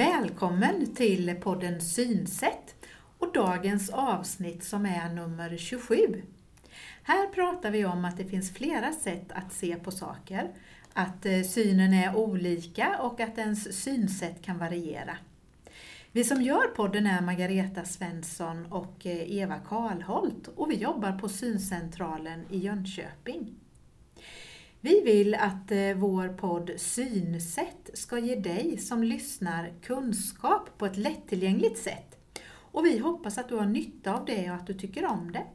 Välkommen till podden Synsätt och dagens avsnitt som är nummer 27. Här pratar vi om att det finns flera sätt att se på saker, att eh, synen är olika och att ens synsätt kan variera. Vi som gör podden är Margareta Svensson och eh, Eva Karlholt och vi jobbar på Syncentralen i Jönköping. Vi vill att eh, vår podd Synsätt ska ge dig som lyssnar kunskap på ett lättillgängligt sätt. Och vi hoppas att du har nytta av det och att du tycker om det.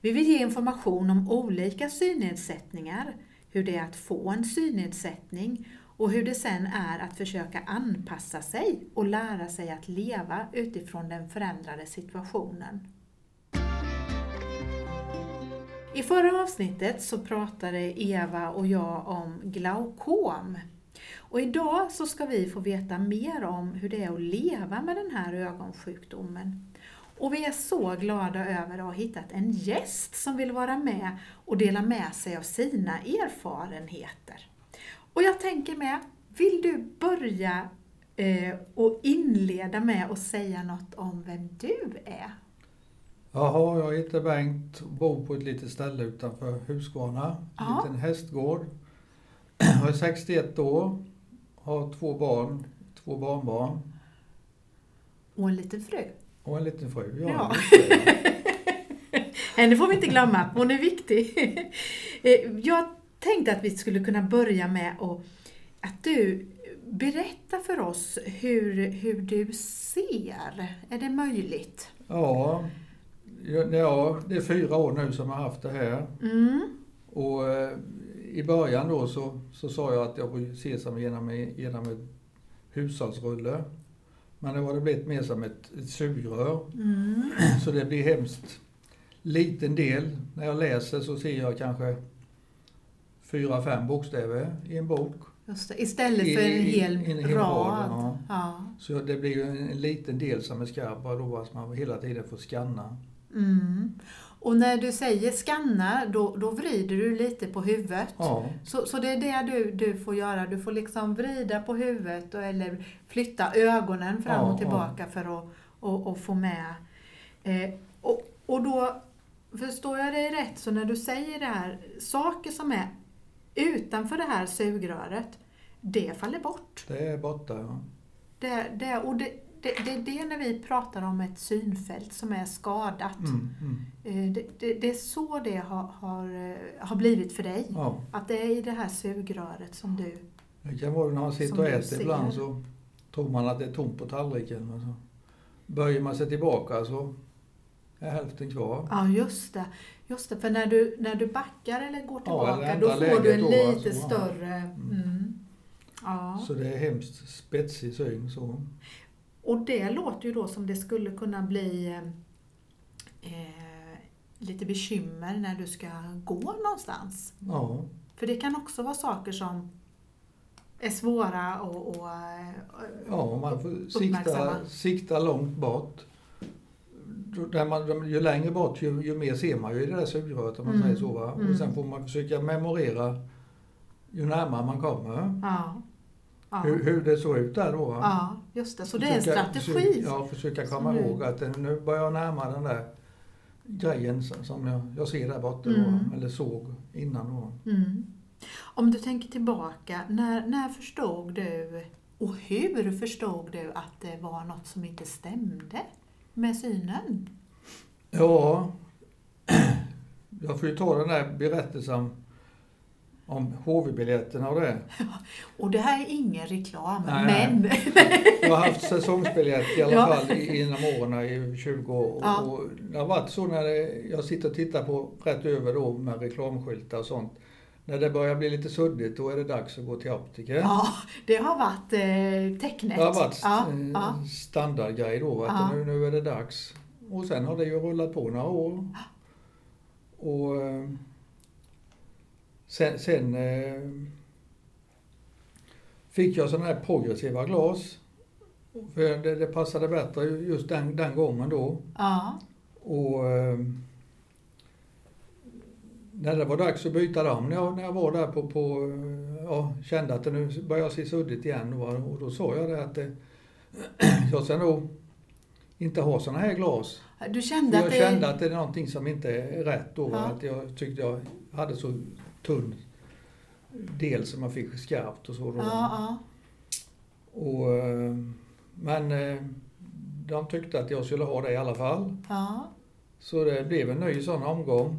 Vi vill ge information om olika synnedsättningar, hur det är att få en synnedsättning och hur det sen är att försöka anpassa sig och lära sig att leva utifrån den förändrade situationen. I förra avsnittet så pratade Eva och jag om glaukom. Och idag så ska vi få veta mer om hur det är att leva med den här ögonsjukdomen. Och vi är så glada över att ha hittat en gäst som vill vara med och dela med sig av sina erfarenheter. Och jag tänker med, vill du börja eh, och inleda med att säga något om vem du är? Jaha, jag heter Bengt och bor på ett litet ställe utanför Huskvarna. En Ja. liten hästgård. Jag är 61 år, har två barn, två barnbarn Och en liten fru. och en liten fru. Ja, Ja. Henne får vi inte glömma, hon är viktig. Eh, Jag tänkte att vi skulle kunna börja med att du berättar för oss hur, hur du ser. Är det möjligt? ja, ja, det är fyra år nu som jag har haft det här. Mm. Och eh, i början då så, så sa jag att jag får se som genom, genom ett hushållsrulle. Men nu har det blivit mer som ett, ett sugrör. Mm. Så det blir hemskt liten del. När jag läser så ser jag kanske fyra, fem bokstäver i en bok. Det. Istället för en hel, i en hel rad. rad, ja. Ja. Så det blir ju en, en liten del som är skarp då att man hela tiden får scanna. Mm. Och när du säger skanna, då, då vrider du lite på huvudet. Ja, Så, så det är det du, du får göra. Du får liksom vrida på huvudet och, eller flytta ögonen fram Ja, och tillbaka för att och, och få med. Eh, och, och då, förstår jag dig rätt, så när du säger det här, saker som är utanför det här sugröret, det faller bort. det är borta. Ja. Det, det, och det, det, det är det när vi pratar om ett synfält som är skadat. Mm, mm. Eh, Det, det, det är så det har, har, eh, har blivit för dig. ja. Att det är i det här sugröret som du... Det kan vara när man sitter och äter ibland så tror man att det är tomt på tallriken. Men så böjer man sig tillbaka så är hälften kvar. Ja, just det. Just det, för när du, när du backar eller går Ja, tillbaka eller då får du en då, lite alltså, ja. större... Mm. Ja. Så det är hemskt spetsig syn. Så. Och det låter ju då som det skulle kunna bli eh, lite bekymmer när du ska gå någonstans. Ja, För det kan också vara saker som är svåra och, och ja man får sikta, sikta långt bort. Där man, ju längre bort ju, ju mer ser man ju i det där sugröret om man Mm, säger så. Va? mm. Och sen får man försöka memorera ju närmare man kommer. Ja. Ja. Hur, hur det såg ut där då. Ja, just det. Så det är en Försöka- strategi. Försöka, ja, försöka komma du- ihåg att nu börjar jag närma den där grejen som jag, jag ser där borta då, Mm. eller såg innan då. Mm. Om du tänker tillbaka, när, när förstod du och hur förstod du att det var något som inte stämde med synen? Ja, jag får ju ta den där berättelsen om HV-biljetterna och det. Och det här är ingen reklam, Nej, men... Jag har haft säsongsbiljett i alla Ja. fall i- inom åren i 20 år. Ja. Och det har varit så när det, jag sitter och tittar på rätt över då med reklamskyltar och sånt. När det börjar bli lite suddigt då är det dags att gå till optiker. Ja, det har varit eh, tecknet. Det har varit ja, eh, ja. standardgrej då, att Ja. nu, nu är det dags. Och sen har det ju rullat på några år. Och eh, sen, sen eh, fick jag sådana här progressiva glas. För det, det passade bättre just den, den gången då. ja. Och eh, när det var dags att byta dem, när jag, när jag var där på, på eh, ja, kände att det nu började se suddigt igen. Va? Och då sa jag det att det, jag ska nog inte ha sådana här glas. Du kände jag att det... kände att det är någonting som inte är rätt då. Ja. Att jag tyckte jag hade så tunn del som man fick skarpt och så. Då. Ja, ja. Och, eh, men eh, de tyckte att jag skulle ha det i alla fall. ja. Så det blev en ny sån omgång.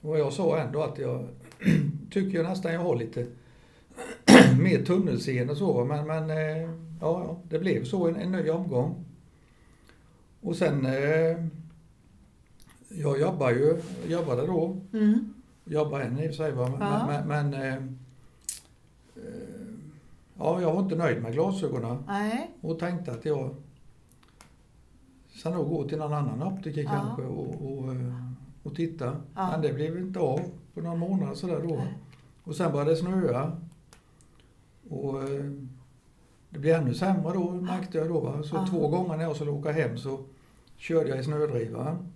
Och jag sa ändå att jag tycker jag nästan jag har lite mer tunnelseende och så. Men, men eh, ja, det blev så en, en ny omgång. Och sen, jag jobbar ju, jobbade då, Mm. Jobbar än i och för sig, men, Ja. men, men eh, eh, ja, jag var inte nöjd med glasögonen Nej. och tänkte att jag ska nog gå till någon annan optiker Ja. kanske och, och, eh, och titta. Ja. Men det blev inte av på någon månad sådär då. Nej. Och sen började det snöa. Och eh, det blev ännu sämre då märkte jag då. Va? Så två gånger när jag skulle åka hem så körde jag i snödrivaren.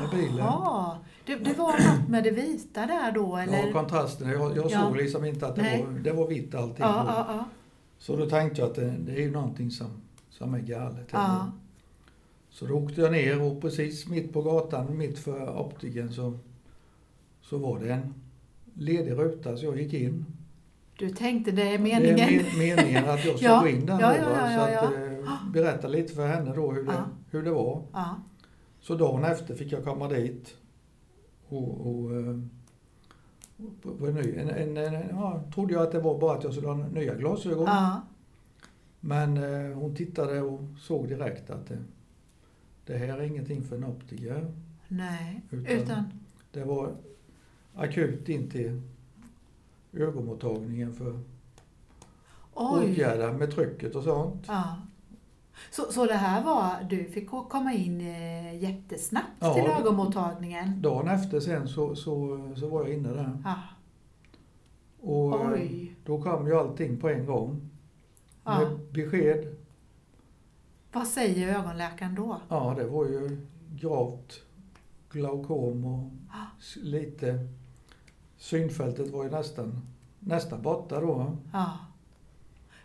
Med bilen. Det, det var något med det vita där då eller? Ja, kontrasten. Jag, jag Ja. såg liksom inte att det Nej. var, det var vitt allting. ja. Så då tänkte jag att det, det är ju någonting som, som är galet. ja. Så då åkte jag ner och precis mitt på gatan, mitt för optiken, så, så var det en ledig ruta så jag gick in. Du tänkte det är meningen? Det är men, meningen att jag ska Ja, gå in där ja, nu, ja, ja, Så att eh, berätta lite för henne då hur det, hur det var. Så dagen efter fick jag komma dit och, och eh, på, på en ny, en, en, en, ja, trodde jag att det var bara att jag skulle ha nya glasögon. ja. Men eh, hon tittade och såg direkt att det, det här är ingenting för en optiker. Nej. Utan- Utan? Det var akut in till ögonmottagningen för Oj. åtgärda med trycket och sånt. Ja. Så, så det här var, du fick ko- komma in eh, jättesnabbt Ja, till ögonmottagningen? Dagen efter sen så, så, så var jag inne där. Ja. Och eh, Oj. då kom ju allting på en gång. Ja. Med besked. Vad säger ögonläkaren då? Ja, det var ju gravt glaukom och Ja. s- lite... Synfältet var ju nästan, nästan borta då. Ja.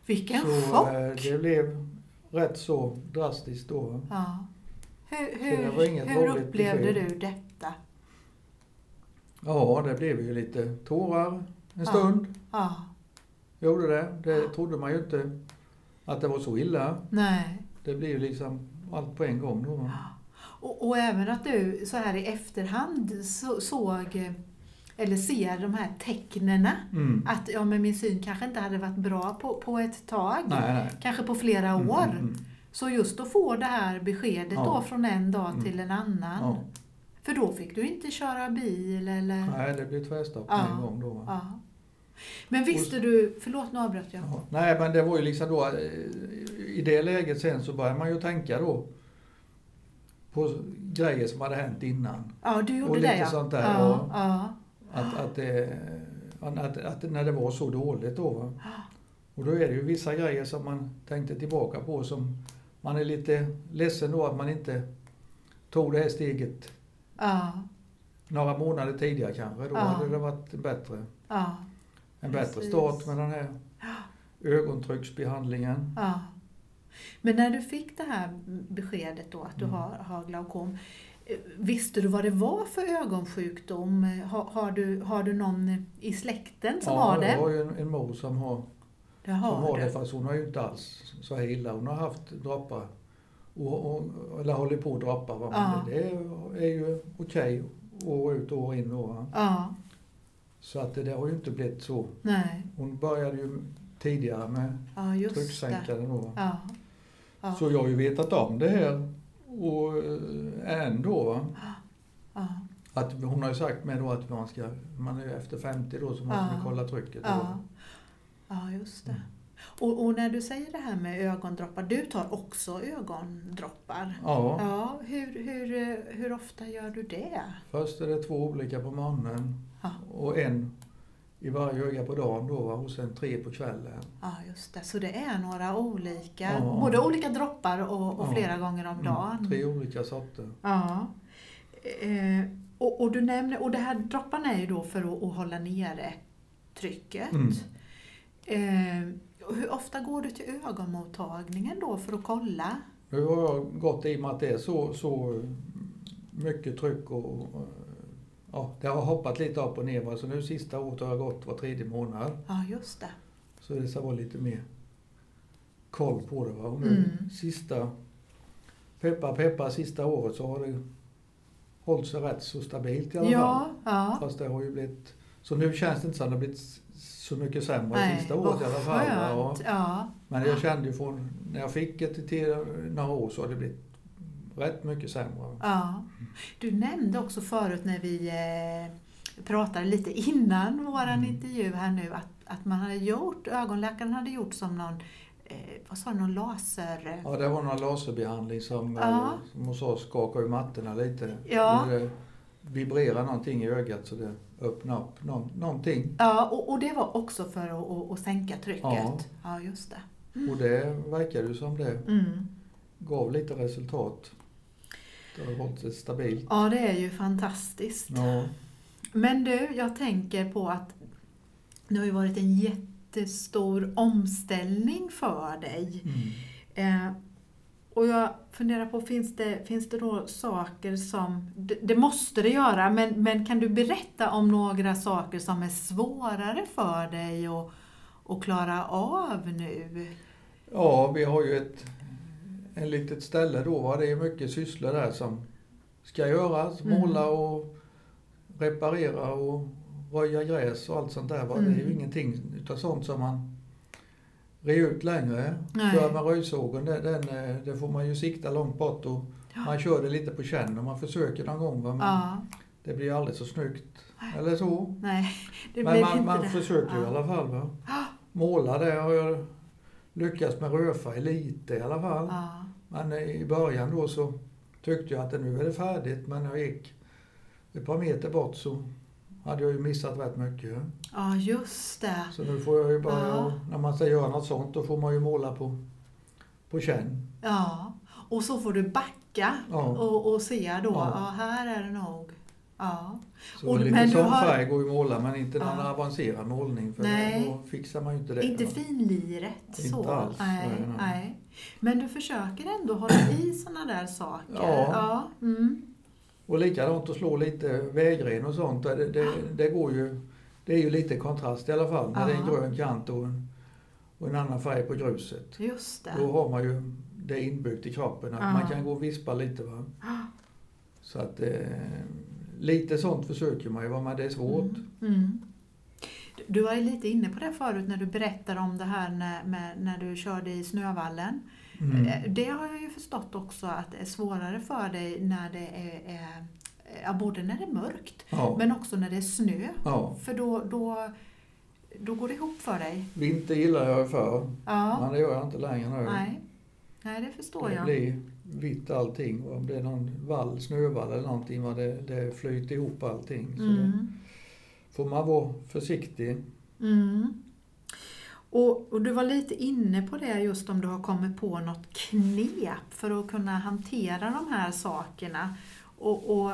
Vilken så chock! eh, det blev rätt så drastiskt då. Ja. Hur, hur, hur upplevde besked. du detta? Ja, det blev ju lite tårar en Ja. stund. Ja. Gjorde det. Det Ja. trodde man ju inte att det var så illa. Nej. Det blev ju liksom allt på en gång då. Och, och även att du så här i efterhand så, såg eller ser de här tecknena Mm. att ja, men min syn kanske inte hade varit bra på, på ett tag. Nej, nej. Kanske på flera Mm, år. mm, mm. Så just att få det här beskedet Ja. då från en dag Mm. till en annan. Ja. För då fick du inte köra bil eller? Nej, det blev tvärstopp Ja. en gång då. Ja. Men visste du, förlåt nu avbröt jag. Ja. Nej, men det var ju liksom då, eh, i det läget sen så började man ju tänka då på grejer som hade hänt innan. Ja, du gjorde Och det lite ja. sånt där, Ja, och- ja. Att, att, det, att, att när det var så dåligt då. va. Och då är det ju vissa grejer som man tänkte tillbaka på som man är lite ledsen då att man inte tog det här steget ja, några månader tidigare kanske. Då Ja. hade det varit bättre, en bättre Precis. start med den här ögontrycksbehandlingen. Men när du fick det här beskedet då att du Mm. har, har glaukom, eh, visste du vad det var för ögonsjukdom? Har, har, du, har du någon i släkten som ja, har det? jag har ju en, en mor som har, Det som har det fast hon har ju inte alls så här illa. Hon har haft droppar och, och, eller håller på att droppa. Ja. det är, är ju okej år ut och år in. Va? Ja, Så att det där har ju inte blivit så. nej, Hon började ju tidigare med ja just det. trycksänkare då. Ja. Ja. Så jag har ju vetat om det här och eh, ändå va? Ja. att hon har ju sagt med då att man ska, man är efter 50 då så måste man kolla trycket. Ja. Ja, just det. Och, och när du säger det här med ögondroppar, du tar också ögondroppar? Ja, Ja, hur, hur, hur ofta gör du det? först är det två olika på morgonen Ja. och en i varje öga på dagen då va? och sen tre på kvällen. Ja, just det. Så det är några olika, Ja. både olika droppar och, och Ja. flera gånger om dagen? Mm, tre olika sorter. Ja. Eh, och, och du nämner, och det här dropparna är ju då för att, att hålla nere trycket. Mm. Eh, hur ofta går du till ögonmottagningen då för att kolla? Nu har jag gått i och med att det är så, så mycket tryck och ja, det har hoppat lite upp och ner. Så nu sista året har jag gått var tredje månad. Ja, just det. Så det ska vara lite mer koll på det. Va? Och nu Mm. sista, peppa peppa, sista året så har det hållit sig rätt så stabilt i alla fall. Ja, ja. Fast det har ju blivit... Så nu känns det inte som att det har blivit så mycket sämre Nej, sista året i alla fall. Ja. Ja. Men jag kände ju från när jag fick det till några år så har det blivit rätt mycket sämre. Ja. Du nämnde också förut när vi eh, pratade lite innan våran Mm. intervju här nu att, att man hade gjort, ögonläkaren hade gjort som någon, eh, vad sa någon laser... Ja, det var någon laserbehandling som, Ja. eh, som hos oss skakade mattorna lite. Ja. Det vibrerar någonting i ögat så det öppnar upp någon, någonting. Ja, och, och det var också för att, att, att sänka trycket. Ja. ja just det. Och det verkar ju som det Mm. gav lite resultat. Det har hållit sig stabilt. Ja, det är ju fantastiskt. Ja, Men du, jag tänker på att det har ju varit en jättestor omställning för dig. mm. Eh, och jag funderar på, finns det, finns det då saker som, det, det måste det göra, men, men kan du berätta om några saker som är svårare för dig att, att klara av nu? ja vi har ju ett en litet ställe då. Va? Det är mycket sysslor där som ska göras. Mm. Måla och reparera och röja gräs och allt sånt där. Va? Det är ju Mm. ingenting utav sånt som man re ut längre. Nej. Kör med röjsågen, det, den, eh, det får man ju sikta långt bort och Ja. man kör det lite på känn och man försöker någon gång. Va? Men Ja, det blir aldrig så snyggt. Eller så. nej, det Men man, man det. försöker ju i Ja. alla fall. Va? Ja. Måla det har jag lyckats med rödfärg lite i alla fall. Ja. Men i början då så tyckte jag att det nu är det färdigt men när jag gick ett par meter bort så hade jag ju missat rätt mycket. ja, just det. Så nu får jag ju bara, Ja. när man ska göra något sånt då får man ju måla på, på känn. Ja, och så får du backa Ja. och, och se då, ja. Ja. här är det nog. Ja. Så Och- lite sån har- färg går ju att måla men inte någon Ja. avancerad målning för Nej. då fixar man ju inte det. Inte va. finliret Inte så. alls, Nej, nej. Men du försöker ändå hålla i sådana där saker. Ja. ja. Mm. Och likadant att slå lite vägren och sånt. Det, det, det går ju, det är ju lite kontrast i alla fall när det är en Ja. grön kant och en, och en annan färg på gruset. Just det. Då har man ju det inbyggt i kroppen att Ja. man kan gå och vispa lite. Va? Så att eh, lite sånt försöker man ju va, men det är svårt. Mm. Mm. Du- var ju lite inne på det förut när du berättade om det här när, med, när du körde i Snövallen. Mm. Eh, Det har jag ju förstått också att det är svårare för dig när det är, är ja, både när det är mörkt Ja. men också när det är snö. ja. För då, då, då går det ihop för dig. Vinter gillar jag ju förr, Ja. men det gör jag inte längre nu. Nej. Nej, det förstår det jag. blir vitt allting. och Om det är någon vall, snövall eller någonting, va, det, det flyter ihop allting. Så det Mm. får man vara försiktig. Mm. Och, och du var lite inne på det just om du har kommit på något knep för att kunna hantera de här sakerna. Och, och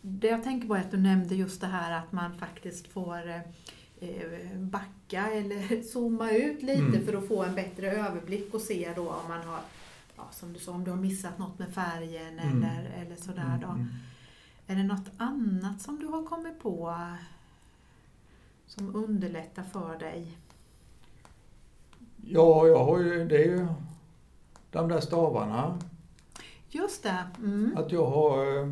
det jag tänker på är att du nämnde just det här att man faktiskt får eh, backa eller zooma ut lite Mm. för att få en bättre överblick och se då om man har, ja, som du sa, om du har missat något med färgen Mm. eller, eller sådär då. Mm. Är det något annat som du har kommit på som underlättar för dig? Ja, jag har ju, det är ju de där stavarna. Just det. Mm. Att jag har, eh,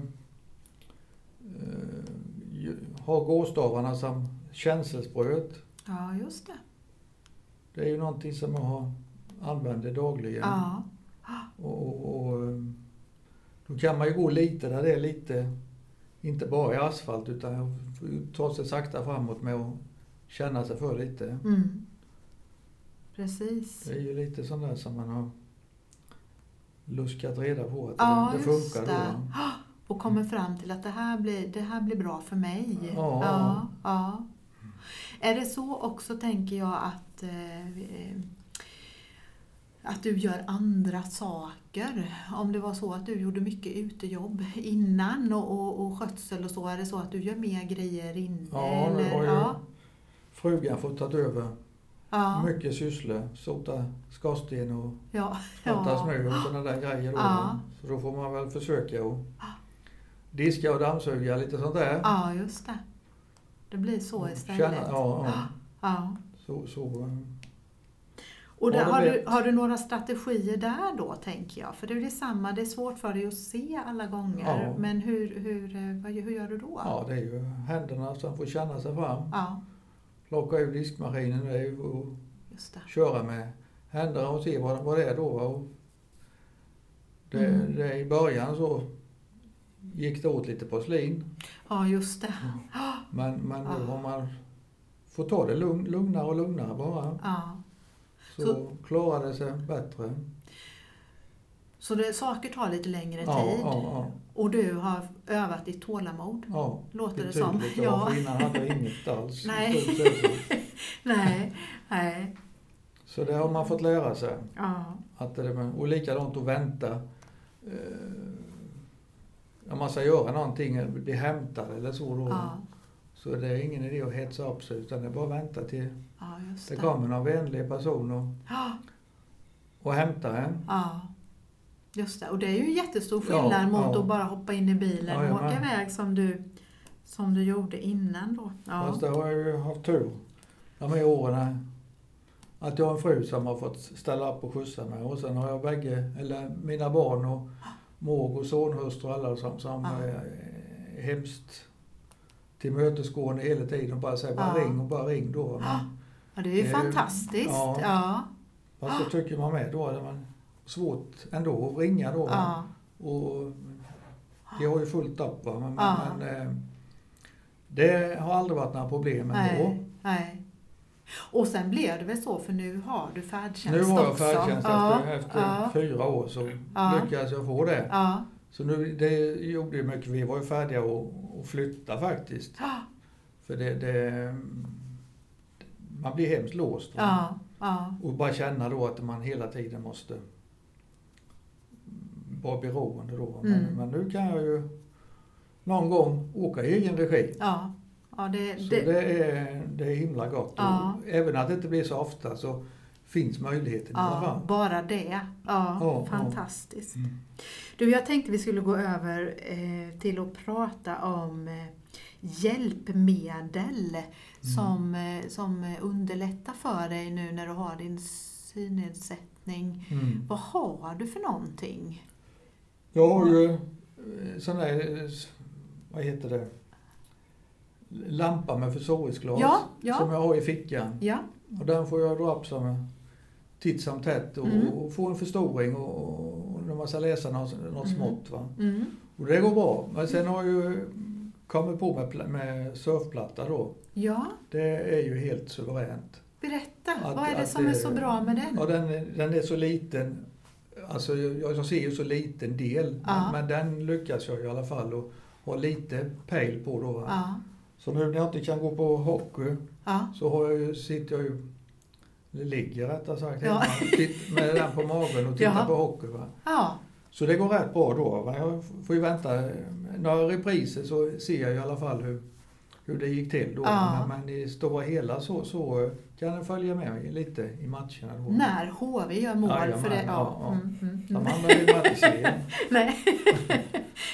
eh, har gåstavarna som känselspröt. Ja, just det. Det är ju någonting som jag har, använder dagligen. Ja. Och, och, och, då kan man ju gå lite där det är lite, inte bara i asfalt utan ta sig sakta framåt med att känna sig för lite. Mm. Precis. Det är ju lite sånt där som man har luskat reda på att Ja, det, funkar det. då. Och kommer fram till att det här blir, det här blir bra för mig. Ja. Ja, ja. Är det så också, tänker jag, att, eh, att du gör andra saker? Om det var så att du gjorde mycket utejobb innan och, och, och skötsel och så, är det så att du gör mer grejer inne? Ja, eller? har ju ja. frugan fått ta över Ja. Mycket sysslor. Sota skorsten och Ja. fatta Ja. snö och sådana där grejer. Då. Ja. Så då får man väl försöka att diska och dammsuga lite sånt där. ja, just det. Det blir så istället. Känna, ja, ja. Så, så, Och där, har, du, har du några strategier där då, tänker jag? För det är ju samma, det är svårt för dig att se alla gånger. Ja. Men hur, hur, eh, vad, hur gör du då? ja, det är ju händerna som får känna sig fram. Ja, Plocka ur diskmaskinen det är ju och köra med händerna och se vad, vad det är då. Och det, Mm. det, I början så gick det åt lite porslin. Ja, just det. Men, men nu Ja. har man får ta det lugn, lugnare och lugnare bara. Ja. Så, Så- klarar det sig bättre. Så det, saker tar lite längre Ja, tid. ja, ja. Och du har övat ditt tålamod, ja låter det som. Ja. För innan hade jag inget alls. Nej. Nej, nej. Så det har man fått lära sig. Ja, Att det och likadant att vänta. Eh, om man ska göra någonting, bli hämtad eller så då. ja, Så det är ingen idé att hetsa upp sig utan det är bara att vänta till ja det det. kommer någon vänlig person och, Ja, och hämtar en. ja. Just det. Och det är ju jättestor Ja, skillnad mot ja. att bara hoppa in i bilen Ja, och åka iväg som du, som du gjorde innan då. Ja, Fast det har jag ju haft tur de här åren. Att jag har en fru som har fått ställa upp och skjutsa mig och sen har jag bägge, eller mina barn och mor och sonhustru och alla som, som Ja. är hemskt tillmötesgående hela tiden och bara säger bara Ja. ring och bara ring då. Ja. Men, ja det är ju Det är- fantastiskt. ja. Ja, fast så tycker man med då, det är svårt ändå att ringa då. ja, Och jag har ju fullt upp va, men, Ja. men eh, det har aldrig varit några problem ändå. nej, nej. Och sen blev det väl så, för nu har du färdtjänst Nu har jag också. färdtjänst ja, efter, efter ja, fyra år så Ja. lyckades jag få det. ja, Så nu, det gjorde ju mycket, vi var ju färdiga att, att flytta faktiskt. ja, För det, det, man blir hemskt låst. ja, ja, Och bara känna då att man hela tiden måste vara beroende då. Men, Mm. men nu kan jag ju någon gång åka i egen regi. ja. ja det, Så det, det, är, det är himla gott. Ja. Även att det inte blir så ofta så finns möjligheten i alla ja, fall. bara det. Ja, Ja, fantastiskt. Mm. Du, jag tänkte vi skulle gå över eh, till att prata om eh, hjälpmedel Mm. som, eh, som underlättar för dig nu när du har din synnedsättning. Mm. Vad har du för någonting? Jag har ju eh, sån där, eh, vad heter det, lampa med förstoringsglas Ja, ja. som jag har i fickan. Ja, Och den får jag dra upp som titt som tätt och, Mm. och få en förstoring och, och när man ska läsa något, Mm. smått. Va? mm. Och det går bra. Men sen har jag ju kommit på med, med surfplatta då. ja Det är ju helt suveränt. berätta. Att- Vad är det som det- är så bra med den? Ja, den, är- den är så liten. Alltså jag, jag ser ju så liten del. Ja. Men, men den lyckas jag i alla fall och ha lite pejl på då. Ja, Så nu när jag inte kan gå på hockey så har jag sitter jag ju, ligger rättare sagt, Ja. med den på magen och tittar Ja. på hockey. Va? ja, Så det går rätt bra då. Va? Jag får ju vänta några repriser så ser jag i alla fall hur, hur det gick till då. Ja. Men, i stora hela så, så kan den följa med lite i matcherna då. när HV gör mål Jajamän, för det. Ja. ja, ja. Mm, mm, De mm. andra vill man inte se. Nej.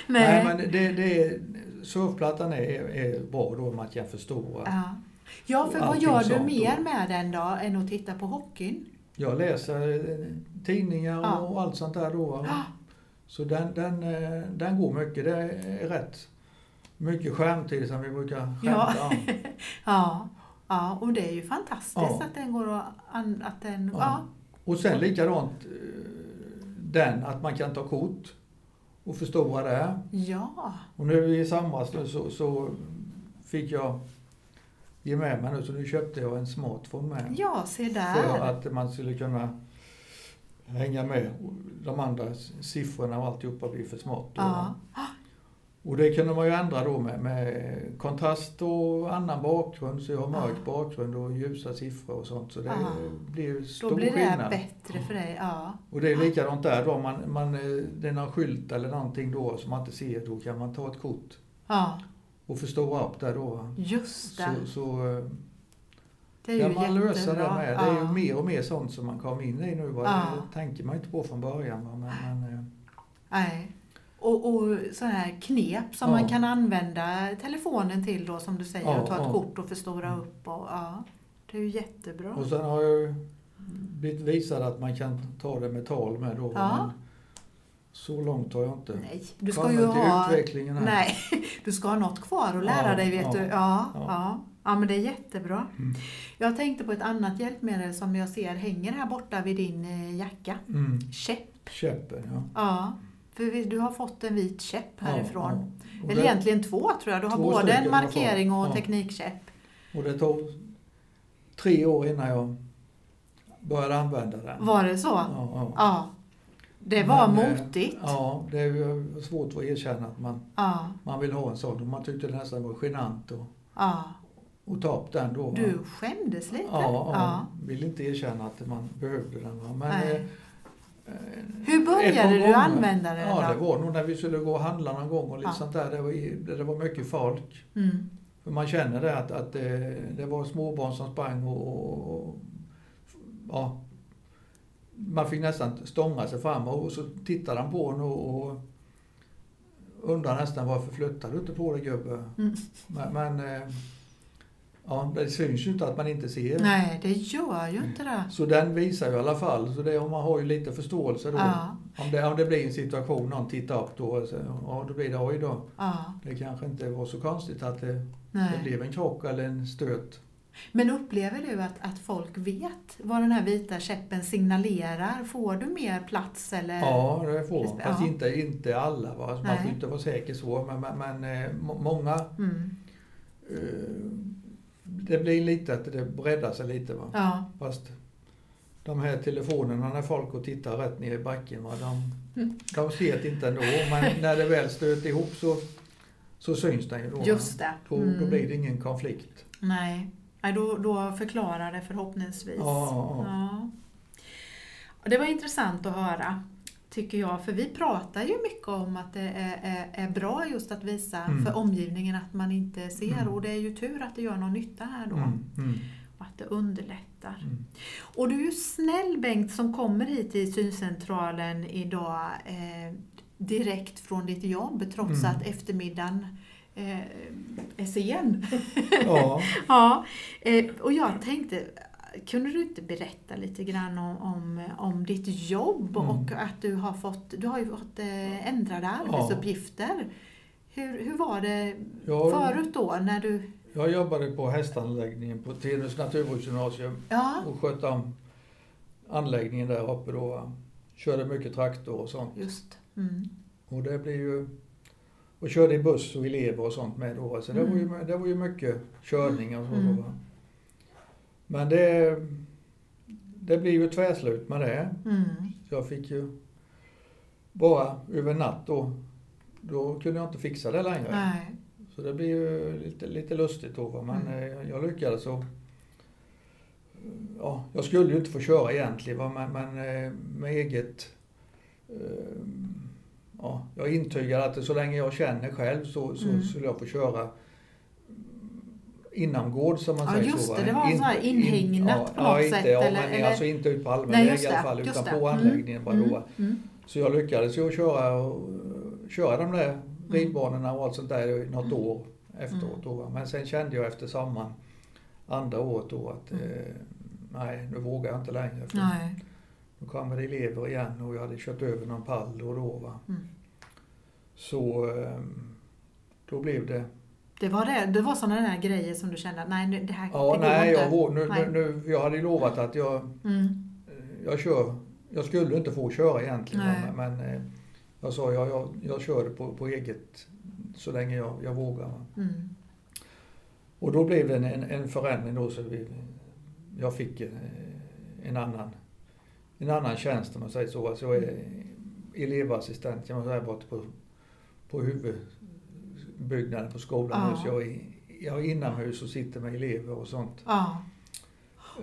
Nej, Nej. men det, det är, surfplattan är, är bra då man kan förstora. Ja. Ja, för Och vad gör du mer med den då än att titta på hockeyn? Jag läser eh, tidningar Ja. och allt sånt där då. Ja. Så den, den, eh, den går mycket. Det är rätt mycket skärmtid som vi brukar Ja. skämta om. Ja, ja och det är ju fantastiskt Ja. att den går att... Att den, ja. Ja. Och sen likadant eh, den att man kan ta kort och förstora det. ja. Och nu i somras så, så fick jag ge med mig nu så nu köpte jag en smartphone med. Ja, se För där. att man skulle kunna hänga med de andra siffrorna och alltihopa blir för smart. Ja. Och det kunde man ju ändra då med, med kontrast och annan bakgrund. Så jag har mörk Ja. bakgrund och ljusa siffror och sånt. Så det Ja. blir ju stor Då blir det skillnad. bättre för dig. Ja. Och det är likadant där då. Man, man, eh, det är någon skylt eller någonting då som man inte ser. Då kan man ta ett kort ja, och förstora upp där då. just det. Så, så, eh, Det är ju man lösa det jättebra. med. Det är ju mer och mer sånt som man kommer in i nu. Va? Ja. Det tänker man inte på från början. Men, men, eh, Nej. Och, och så här knep som Ja. man kan använda telefonen till då som du säger, Ja, och ta ett ja. kort och förstora upp. Och, ja, det är ju jättebra. och sen har jag blivit visad att man kan ta det med tal med då. Ja. Men så långt har jag inte Nej, du ska kommit ju ha... utvecklingen här. Nej, du ska ha något kvar att lära Ja, dig vet ja, du. Ja, ja. ja. Ja. men det är jättebra. Mm. Jag tänkte på ett annat hjälpmedel som jag ser hänger här borta vid din eh, jacka. Mm. Käpp. Käppen, ja. Ja, för du har fått en vit käpp härifrån. Eller det- egentligen två tror jag. Du har både en markering och Ja. teknikkäpp. Och det tog tre år innan jag började använda den. Var det så? Ja. Det var Men, eh, motigt. Ja, det är svårt att erkänna att man, Ja, man vill ha en sån. Och man tyckte det nästan var genant att, ja. att ta upp den då. Du skämdes lite? Ja, ja, Ja. vill inte erkänna att man behövde den. Men, eh, Hur började du gånger- använda den Ja, då? det var nog när vi skulle gå och handla någon gång och lite Ja. sånt där. Det var, det var mycket folk. Mm. För man känner det att, att det, det var småbarn som sprang och, och, och ja, man fick nästan stånga sig fram och så tittade han på en och, och undrade nästan varför flyttar du inte på dig gubbe? Mm. Men, men eh, ja, det syns ju inte att man inte ser. Nej, det gör ju inte det. Så den visar ju i alla fall, så det, man har ju lite förståelse då. Ja, Om, det, om det blir en situation, någon tittar upp då, så, ja, då blir det oj då. ja, Det kanske inte var så konstigt att det, det blev en krock eller en stöt. Men upplever du att, att folk vet vad den här vita käppen signalerar? Får du mer plats eller? Ja, det får man. Fast ja. inte, inte alla. Va? Man får Nej. inte vara säker så. Men, men, men eh, må- många, Mm. eh, det blir lite att det breddar sig lite. Va? Ja, Fast de här telefonerna när folk och tittar rätt ner i backen, va? De, Mm. de ser det inte ändå. Men när det väl stöter ihop så, så syns den ju då. just det. Då, då Mm. blir det ingen konflikt. Nej, Nej då, då förklarar det förhoppningsvis. Ja, ja, Det var intressant att höra, tycker jag. För vi pratar ju mycket om att det är, är, är bra just att visa Mm. för omgivningen att man inte ser. Mm. Och det är ju tur att det gör någon nytta här då. Mm, mm, Och att det underlättar. mm. Och du är ju snäll Bengt som kommer hit till syncentralen idag eh, direkt från ditt jobb trots Mm. att eftermiddagen eh, är sen. Ja, ja, eh, och jag tänkte, kunde du inte berätta lite grann om, om, om ditt jobb Mm. och att du har fått, du har ju fått eh, ändrade arbetsuppgifter. Hur, hur var det jag, förut då när du, jag jobbade på hästanläggningen på Tenhus naturvårdsgymnasium ja och skötte om anläggningen där uppe då. Körde mycket traktor och sånt. just, mm, Och det blir ju... Och körde i buss och elever och sånt med då. Så det, var, ju, Mm. det var ju mycket körning och så. Mm. Men det... Det blir ju tvärslut med det. mm, Så jag fick ju bara över natt då. Då kunde jag inte fixa det längre. nej, Så det blir ju lite, lite lustigt då. Men Mm. eh, jag lyckades och Ja, jag skulle ju inte få köra egentligen va? men, men eh, med eget eh, Ja, jag intygar att så länge jag känner själv så, så Mm. skulle jag få köra inomgårds som man Ja, säger just så. det, det var så här inhägnat på ja, något inte, sätt, Ja, eller- men eller- alltså inte ut på allmän väg i alla fall utan det. på Mm. anläggningen bara mm, va. mm, Så jag lyckades ju köra, köra de där ridbanorna och allt sånt där i något Mm. år efteråt. Då. Men sen kände jag efter sommaren, andra året då att Mm. eh, nej, nu vågar jag inte längre. För nej, Nu kommer det elever igen och jag hade kört över någon pall då och då. Va. mm. Så eh, då blev det, Det var, det, det var sådana där grejer som du kände att nej, nu- det här ja det går nej, inte. jag, nu, Nej. nu, jag hade ju lovat att jag, Mm, eh, jag kör, jag skulle inte få köra egentligen. Nej. Men, eh, jag sa jag, jag, jag kör det på, på eget så länge jag, jag vågar. Mm, Och då blev det en, en, en förändring då så vi, jag fick en, en annan en annan tjänst om man säger så. Alltså jag är elevassistent kan man säga borta på, på huvudbyggnaden på skolan Ja. Så jag är, jag är inomhus och sitter med elever och sånt. ja,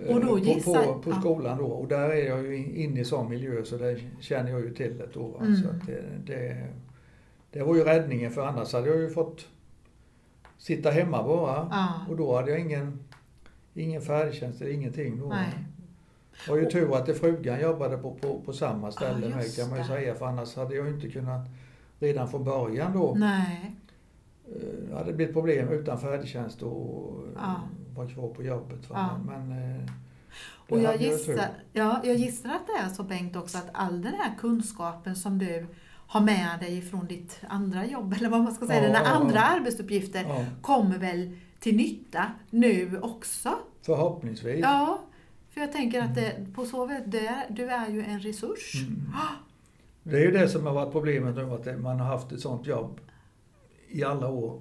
Eh, Och då på, gissar- på, på ja. skolan då. Och där är jag ju in- inne i sån miljö så det känner jag ju till det då. Mm. Så det, det, det var ju räddningen för annars hade jag ju fått sitta hemma bara. ja, Och då hade jag ingen, ingen färdtjänst eller ingenting. Då. Nej. Det var ju tur att det frugan jobbade på, på, på samma ställe Ja, med kan man ju det. säga. För annars hade jag inte kunnat redan från början då. Nej. eh, hade blivit problem utan färdtjänst och Ja. vara kvar på jobbet. Ja. Men, eh, det Och jag gissar, ja, jag gissar att det är så Bengt också att all den här kunskapen som du har med dig från ditt andra jobb, eller vad man ska säga, Ja, dina ja, ja. andra arbetsuppgifter, Ja, kommer väl till nytta nu också? förhoppningsvis. Ja, för jag tänker att det, på så vis, du är ju en resurs. Mm. Det är ju det som har varit problemet nu, att man har haft ett sånt jobb i alla år.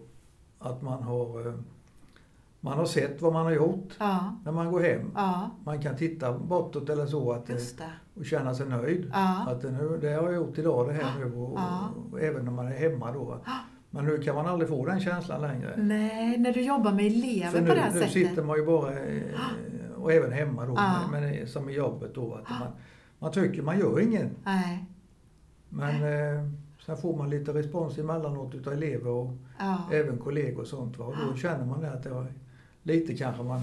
Att man har, eh, man har sett vad man har gjort Ja, när man går hem. ja, Man kan titta bortåt eller så att, och känna sig nöjd. Ja, Att nu, det har jag gjort idag det här nu och, och, även när man är hemma då. va. Men nu kan man aldrig få den känslan längre. nej, när du jobbar med elever För på nu, det här nu sättet. sitter man ju bara, eh, och även hemma då, Ja. men, som i jobbet då. Att man, man tycker man gör ingen. Nej, Men eh, sen får man lite respons emellanåt utav elever och ja, även kollegor och sånt. Va? Och då känner man det att det var lite kanske man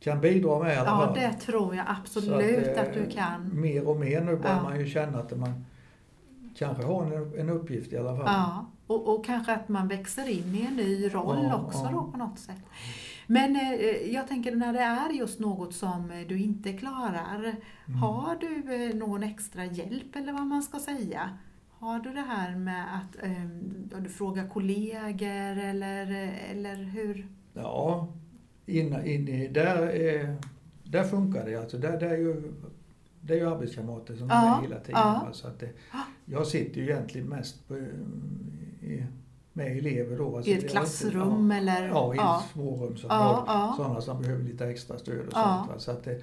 kan bidra med i alla ja fall. det tror jag absolut Så att, eh, du kan. Mer och mer nu börjar Ja. man ju känna att man kanske har en, en uppgift i alla fall. Ja, och, och kanske att man växer in i en ny roll Ja, också ja. då på något sätt. Men eh, jag tänker när det är just något som eh, du inte klarar, Mm. har du eh, någon extra hjälp eller vad man ska säga? Har du det här med att eh, du frågar kollegor eller, eh, eller hur? Ja, in, in där, eh, där funkar det. Alltså, där, där är ju, det är ju arbetskamrater som är Ja, med hela tiden. ja. va, Så att det, jag sitter ju egentligen mest på, i, med elever då. Alltså, I ett klassrum inte, eller? Ja, i ja. smårum som Ja, ja. sådana som behöver lite extra stöd och Ja. sånt. Va? Så att det,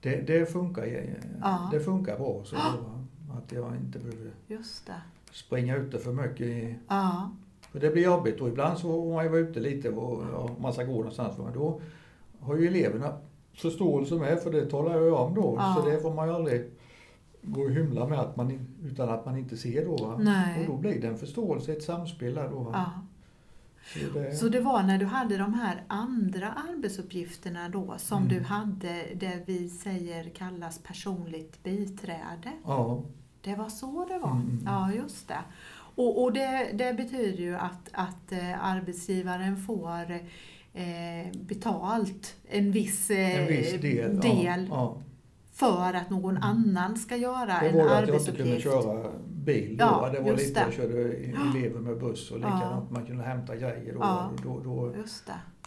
det, det, funkar, Ja. det funkar bra så. Va? Att jag inte behöver Just det. springa ute för mycket. I, Ja, för det blir jobbigt och ibland så man ju vara ute lite och ja, man ska gå någonstans. Men då har ju eleverna förståelse med för det talar jag ju om då. Ja. Så det får man ju aldrig gå och hymla med att man, utan att man inte ser då. Va? Nej. Och då blir det en förståelse, ett samspel där då. Ja. Så det, Så det var när du hade de här andra arbetsuppgifterna då som Mm. du hade det vi säger kallas personligt biträde? ja, Det var så det var? Mm. Ja, just det. Och, och det, det betyder ju att, att eh, arbetsgivaren får eh, betalt en viss, eh, en viss del. del Ja, för att någon annan ska göra ja. Det en var det att jag inte kunde arbetsuppgift. köra bil då. Ja, det var lite, det. jag körde elever med buss och likadant. Man kunde hämta grejer då. Ja. Då, då,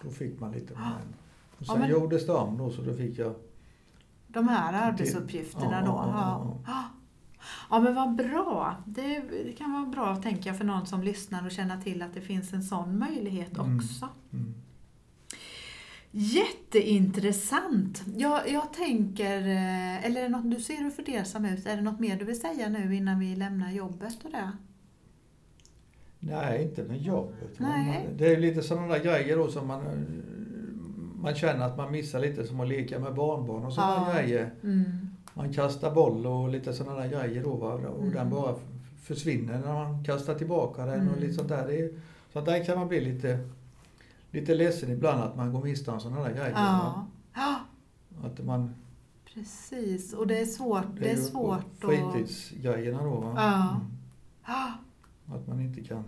då fick man lite med den. Och Ja, sen men- gjordes det om då så då fick jag De här arbetsuppgifterna Ja, då. ja, ja, Ja. Ja men vad bra. Det, det kan vara bra tänker jag för någon som lyssnar och känna till att det finns en sån möjlighet Mm. också. Mm. Jätteintressant. Jag, jag tänker, eh, eller är det något, du ser hur fundersam ut, är det något mer du vill säga nu innan vi lämnar jobbet och det? Nej, inte med jobbet. Nej. Man, det är lite sådana där grejer då som man, eh, man känner att man missar lite som att leka med barnbarn och sådana Ja. grejer. Mm. Man kastar boll och lite sådana där grejer då va? och Mm. den bara försvinner när man kastar tillbaka den och Mm. lite sånt där. Det är, sånt där kan man bli lite, lite ledsen ibland att man går miste om sådana där grejer. Ja. ja, Att man, precis. Och det är svårt, det är ju svårt att... fritidsgrejerna då. Va? Ja. Mm. Att man inte kan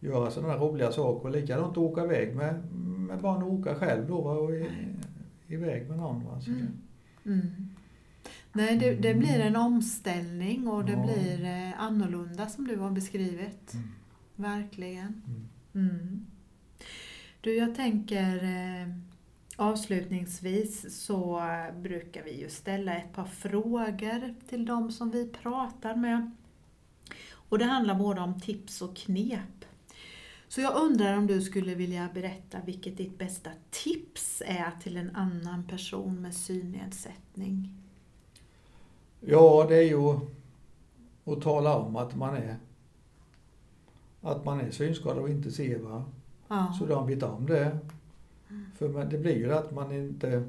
göra sådana här roliga saker. Likadant åka iväg med, med barn och åka själv då va? och i, iväg med någon. Va? Så Mm. det- Mm. Nej, det, det blir en omställning och det Ja. blir eh, annorlunda som du har beskrivit. Mm. Verkligen. Du, jag tänker eh, avslutningsvis så brukar vi ju ställa ett par frågor till de som vi pratar med. Och det handlar både om tips och knep. Så jag undrar om du skulle vilja berätta vilket ditt bästa tips är till en annan person med synnedsättning? Ja, det är ju att tala om att man är att man är synskadad och inte ser. Va? Ja. Så de vet om det. För man, det blir ju att man inte...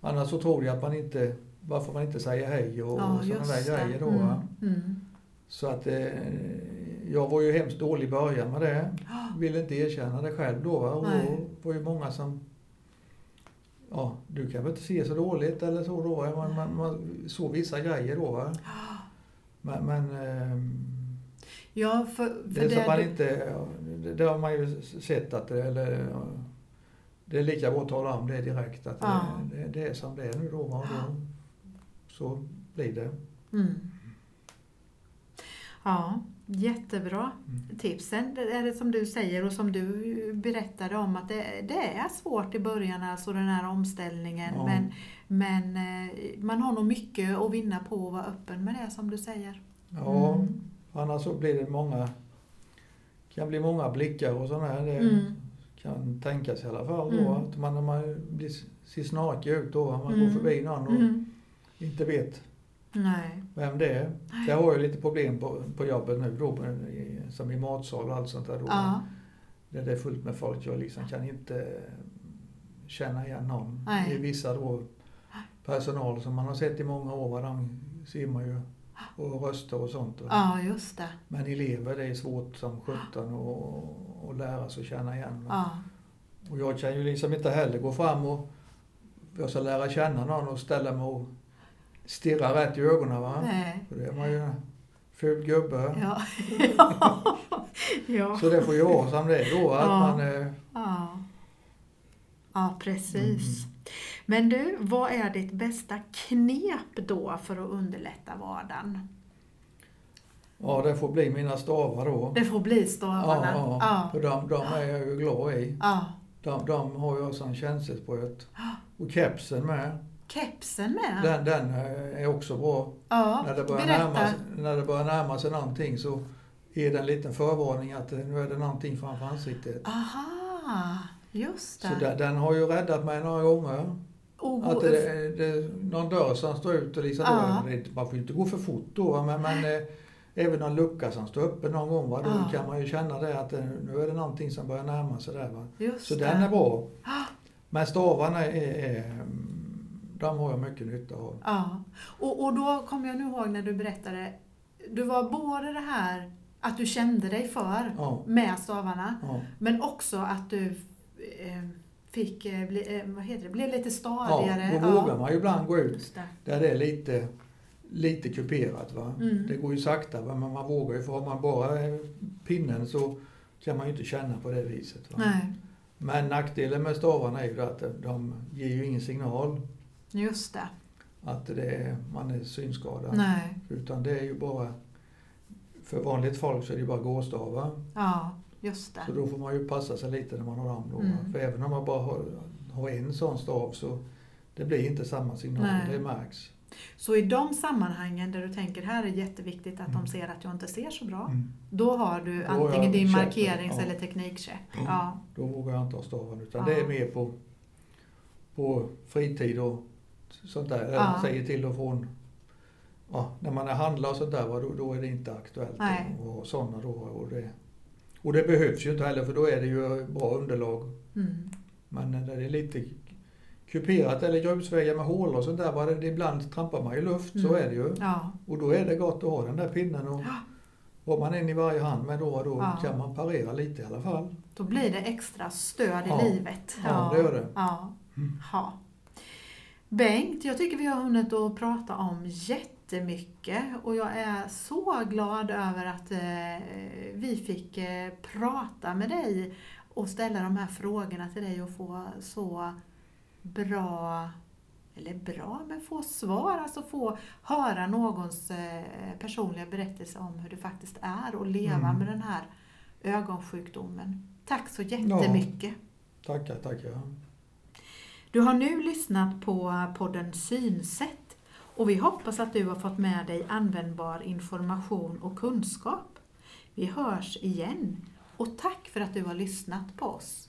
Annars så tror jag att man inte... Varför man inte säger hej och, Ja, och sådana där det. grejer då. Mm. Mm. Så att eh, jag var ju hemskt dålig i början med det. Ville inte erkänna det själv då. Och Nej. då var ju många som ja, du kan väl inte se så dåligt eller så då. Man, man, man såg vissa grejer då. Men, men ehm, Ja, för, för det, det man inte, det, har man ju sett att det, eller, det är lika bra att tala om det direkt. Att Ja. det, det, det är som det är nu då. Och då så blir det. Mm. Ja, jättebra Mm. tipsen. Det är det som du säger och som du berättade om att det, det är svårt i början, alltså den här omställningen. Ja. Men, men eh, man har nog mycket att vinna på att vara öppen med det som du säger. Ja, Mm. Annars så blir det många, kan bli många blickar och sådär. Det Mm. kan tänkas i alla fall då. Mm. Att man, när man blir, ser snarkig ut då, man Mm. går förbi någon och Mm. inte vet Nej. vem det är. Jag har ju lite problem på, på jobbet nu då, som i matsal och allt sånt där. Då. Ja. Där det är fullt med folk. Jag liksom kan inte känna igen någon. Nej. Det är vissa då personal som man har sett i många år, de ser man ju och röster och sånt. Och, ja, just det. Men elever, det är svårt som sjutton att- att lära sig att känna igen. Ja. Och jag kan ju liksom inte heller gå fram och jag ska lära känna någon och ställa mig och stirra rätt i ögonen. Va? Nej. För det är man ju en ful gubbe. Ja. ja. Så det får ju vara som det är då. Att Ja. man, eh, Ja. ja, precis. Mm. Men du, vad är ditt bästa knep då för att underlätta vardagen? ja, det får bli mina stavar då. Det får bli stavarna. ja, ja. för de, de är jag ju glad i. ja. De, de har jag som känselspröt. Och kepsen med. Kepsen med? Den, den eh, är också bra. ja, När det, börjar berätta. närma, sig- när det börjar närma sig någonting så är det en liten förvarning att eh, nu är det någonting framför ansiktet. Aha, just det. Så den, den har ju räddat mig några gånger. Och, Att det, det någon dörr som står ut och liksom Ja. då, man får ju inte gå för fort då men, men eh, även någon lucka som står öppen någon gång va, då Ja. kan man ju känna det att eh, nu är det någonting som börjar närma sig där va. just Så det. den är bra. Ah. Men stavarna är, är, de har jag mycket nytta av. Ja, och, och då kommer jag nu ihåg när du berättade, du var både det här att du kände dig för Ja, med stavarna, ja. men också att du eh, fick eh, bli, eh, vad heter det, blev lite ja stadigare. då vågar man ju ibland gå ut där det är lite, lite kuperat. Va? Mm. Det går ju sakta va? men man vågar ju. För har man bara eh, pinnen så kan man ju inte känna på det viset. Va? Nej, Men nackdelen med stavarna är ju att de ger ju ingen signal just det. att det är, man är synskadad. Nej, Utan det är ju bara, för vanligt folk så är det ju bara gåstavar. ja, just Så det. då får man ju passa sig lite när man har va? Mm. För även om man bara har, har en sån stav så det blir inte samma signal, Nej. det märks. Så i de sammanhangen där du tänker här är jätteviktigt att Mm. de ser att jag inte ser så bra, Mm. då har du har antingen din käppen, markerings ja. eller teknikcheck. Mm. Ja. Då vågar jag inte ha staven utan Ja. det är mer på, på fritid och sånt där. Ja. säger till och från. Ja, när man är handlar och sånt där, då, då är det inte aktuellt Nej. att ha sådana då. Och det, och det behövs ju inte heller för då är det ju bra underlag. Mm. Men när det är lite kuperat eller grusvägar med hål och sånt där, va, det, ibland trampar man ju luft, så Mm. är det ju. Ja, Och då är det gott att ha den där pinnen och Ja. har man en i varje hand med då, då Ja. kan man parera lite i alla fall. då blir det extra stöd Ja. i livet. Ja, det gör det. Ja. Mm. Ja. Bengt, jag tycker vi har hunnit att prata om jättemycket och jag är så glad över att eh, vi fick eh, prata med dig och ställa de här frågorna till dig och få så bra, eller bra, men få svar, alltså få höra någons eh, personliga berättelse om hur det faktiskt är att leva Mm. med den här ögonsjukdomen. Tack så jättemycket! Tackar, tackar. Du har nu lyssnat på podden Synsätt och vi hoppas att du har fått med dig användbar information och kunskap. Vi hörs igen och tack för att du har lyssnat på oss.